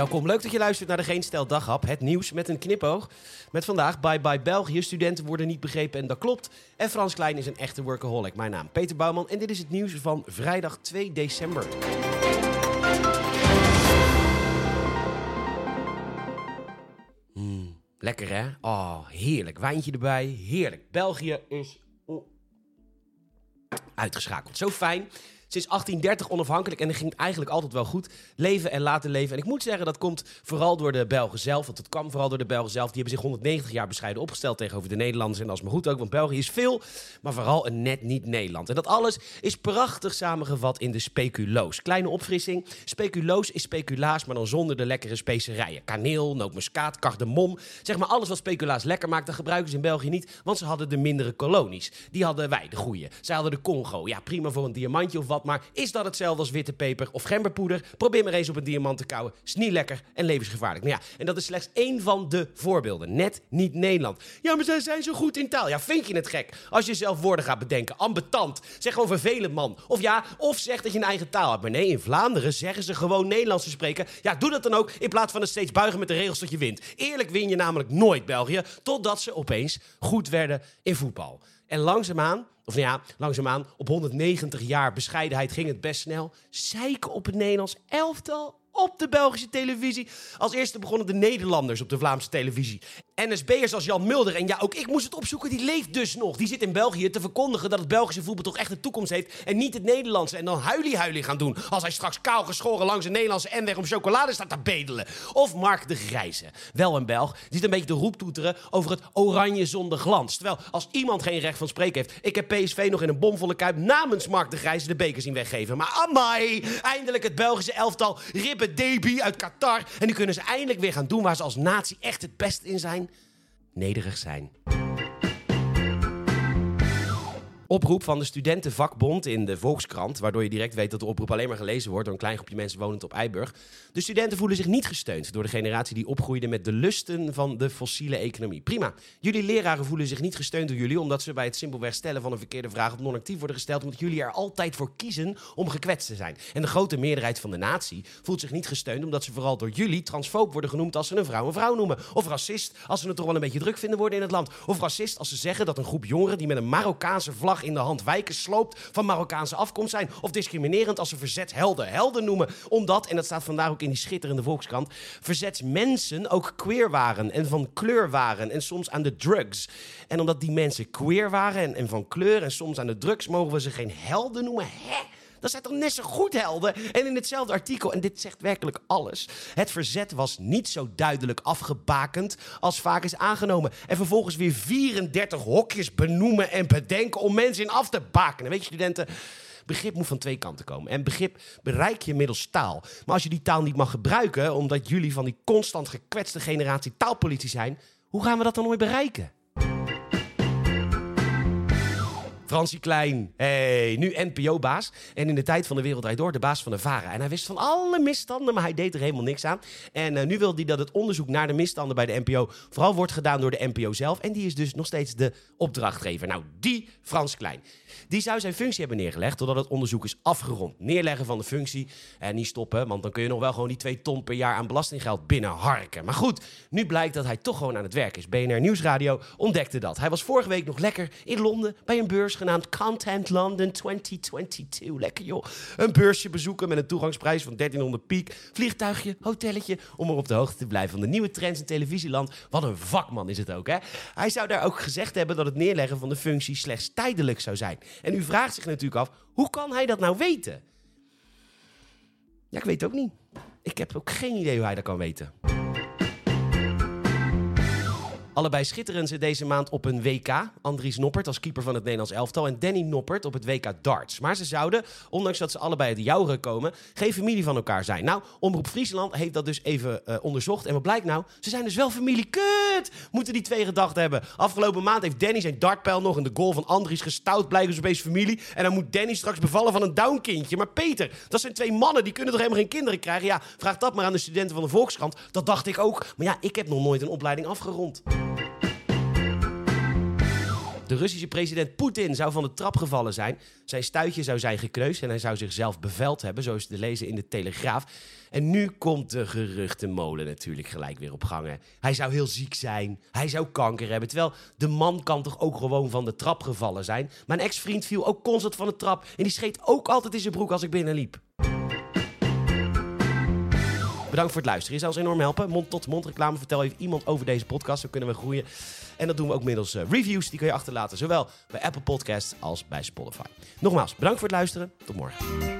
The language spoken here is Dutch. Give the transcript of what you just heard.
Welkom, leuk dat je luistert naar de Geen Stel Daghap. Het nieuws met een knipoog. Met vandaag Bye Bye België. Studenten worden niet begrepen en dat klopt. En Frans Klein is een echte workaholic. Mijn naam Peter Bouwman en dit is het nieuws van vrijdag 2 december. Mm, lekker hè? Oh, heerlijk. Wijntje erbij. Heerlijk. België is uitgeschakeld. Zo fijn. Sinds 1830 onafhankelijk en dat ging eigenlijk altijd wel goed. Leven en laten leven. En ik moet zeggen, dat komt vooral door de Belgen zelf. Want het kwam vooral door de Belgen zelf. Die hebben zich 190 jaar bescheiden opgesteld tegenover de Nederlanders. En is maar goed ook, want België is veel, maar vooral een net niet Nederland. En dat alles is prachtig samengevat in de speculoos. Kleine opfrissing. Speculoos is speculaas, maar dan zonder de lekkere specerijen. Kaneel, nootmuskaat, cardamom. Zeg maar alles wat speculaas lekker maakt, dat gebruiken ze in België niet. Want ze hadden de mindere kolonies. Die hadden wij, de goeie. Zij hadden de Congo. Ja, prima voor een diamantje of wat maar is dat hetzelfde als witte peper of gemberpoeder? Probeer maar eens op een diamant te kauwen. Is niet lekker en levensgevaarlijk. Nou ja, en dat is slechts één van de voorbeelden. Net niet Nederland. Ja, maar zij zijn zo goed in taal. Ja, vind je het gek? Als je zelf woorden gaat bedenken. Ambetant. Zeg gewoon vervelend, man. Of ja, of zeg dat je een eigen taal hebt. Maar nee, in Vlaanderen zeggen ze gewoon Nederlands te spreken. Ja, doe dat dan ook in plaats van het steeds buigen met de regels tot je wint. Eerlijk win je namelijk nooit België, totdat ze opeens goed werden in voetbal. En langzaamaan of nou ja, langzaamaan, op 190 jaar bescheidenheid ging het best snel. Zeiken op het Nederlands elftal op de Belgische televisie. Als eerste begonnen de Nederlanders op de Vlaamse televisie. NSB'ers als Jan Mulder. En ja, ook ik moest het opzoeken. Die leeft dus nog. Die zit in België te verkondigen dat het Belgische voetbal toch echt een toekomst heeft. En niet het Nederlandse. En dan huilie-huilie gaan doen. Als hij straks kaal geschoren langs een Nederlandse en weg om chocolade staat te bedelen. Of Mark de Grijze. Wel een Belg. Die zit een beetje te roeptoeteren over het oranje zonder glans. Terwijl als iemand geen recht van spreken heeft. Ik heb PSV nog in een bomvolle kuip namens Mark de Grijze de beker zien weggeven. Maar amai, eindelijk het Belgische elftal. Debi uit Qatar. En nu kunnen ze eindelijk weer gaan doen waar ze als natie echt het best in zijn nederig zijn. Oproep van de studentenvakbond in de Volkskrant, waardoor je direct weet dat de oproep alleen maar gelezen wordt door een klein groepje mensen wonend op Eiburg. De studenten voelen zich niet gesteund door de generatie die opgroeide met de lusten van de fossiele economie. Prima. Jullie leraren voelen zich niet gesteund door jullie, omdat ze bij het simpelweg stellen van een verkeerde vraag op non-actief worden gesteld, omdat jullie er altijd voor kiezen om gekwetst te zijn. En de grote meerderheid van de natie voelt zich niet gesteund, omdat ze vooral door jullie transfoob worden genoemd als ze een vrouw een vrouw noemen. Of racist als ze het toch wel een beetje druk vinden worden in het land. Of racist als ze zeggen dat een groep jongeren die met een Marokkaanse vlag in de hand wijken sloopt van Marokkaanse afkomst zijn. Of discriminerend als ze verzetshelden helden noemen. Omdat, en dat staat vandaag ook in die schitterende Volkskrant, verzetsmensen ook queer waren en van kleur waren en soms aan de drugs. En omdat die mensen queer waren en, en van kleur en soms aan de drugs, mogen we ze geen helden noemen. Hè? Dat zijn toch net zo goed helden? En in hetzelfde artikel, en dit zegt werkelijk alles. Het verzet was niet zo duidelijk afgebakend als vaak is aangenomen. En vervolgens weer 34 hokjes benoemen en bedenken om mensen in af te bakenen. Weet je, studenten. Begrip moet van twee kanten komen. En begrip bereik je middels taal. Maar als je die taal niet mag gebruiken, omdat jullie van die constant gekwetste generatie taalpolitie zijn, hoe gaan we dat dan ooit bereiken? Fransie Klein, hey, nu NPO-baas. En in de tijd van de Wereld Door de baas van de VARA. En hij wist van alle misstanden, maar hij deed er helemaal niks aan. En uh, nu wil hij dat het onderzoek naar de misstanden bij de NPO vooral wordt gedaan door de NPO zelf. En die is dus nog steeds de opdrachtgever. Nou, die Frans Klein. Die zou zijn functie hebben neergelegd totdat het onderzoek is afgerond. Neerleggen van de functie en niet stoppen, want dan kun je nog wel gewoon die 2 ton per jaar aan belastinggeld binnenharken. Maar goed, nu blijkt dat hij toch gewoon aan het werk is. BNR Nieuwsradio ontdekte dat. Hij was vorige week nog lekker in Londen bij een beurs genaamd Content London 2022. Lekker joh. Een beursje bezoeken met een toegangsprijs van 1300 piek. Vliegtuigje, hotelletje, om er op de hoogte te blijven van de nieuwe trends in televisieland. Wat een vakman is het ook, hè? Hij zou daar ook gezegd hebben dat het neerleggen van de functie slechts tijdelijk zou zijn. En u vraagt zich natuurlijk af, hoe kan hij dat nou weten? Ja, ik weet ook niet. Ik heb ook geen idee hoe hij dat kan weten. Allebei schitteren ze deze maand op een WK. Andries Noppert als keeper van het Nederlands elftal en Danny Noppert op het WK darts. Maar ze zouden, ondanks dat ze allebei uit de komen, geen familie van elkaar zijn. Nou, Omroep Friesland heeft dat dus even uh, onderzocht. En wat blijkt nou? Ze zijn dus wel familie. Kut! Moeten die twee gedacht hebben. Afgelopen maand heeft Danny zijn dartpijl nog in de goal van Andries gestout. Ze opeens familie. En dan moet Danny straks bevallen van een downkindje. Maar Peter, dat zijn twee mannen. Die kunnen toch helemaal geen kinderen krijgen? Ja, vraag dat maar aan de studenten van de Volkskrant. Dat dacht ik ook. Maar ja, ik heb nog nooit een opleiding afgerond. De Russische president Poetin zou van de trap gevallen zijn. Zijn stuitje zou zijn gekneusd en hij zou zichzelf beveld hebben, zoals te lezen in de Telegraaf. En nu komt de geruchtenmolen natuurlijk gelijk weer op gang. hè. Hij zou heel ziek zijn, hij zou kanker hebben. Terwijl de man kan toch ook gewoon van de trap gevallen zijn. Mijn ex-vriend viel ook constant van de trap en die scheet ook altijd in zijn broek als ik binnenliep. Bedankt voor het luisteren. Je zou ons enorm helpen. Mond-tot-mond reclame. Vertel even iemand over deze podcast. Zo kunnen we groeien. En dat doen we ook middels eh, reviews. Die kun je achterlaten. Zowel bij Apple Podcasts als bij Spotify. Nogmaals, bedankt voor het luisteren. Tot morgen.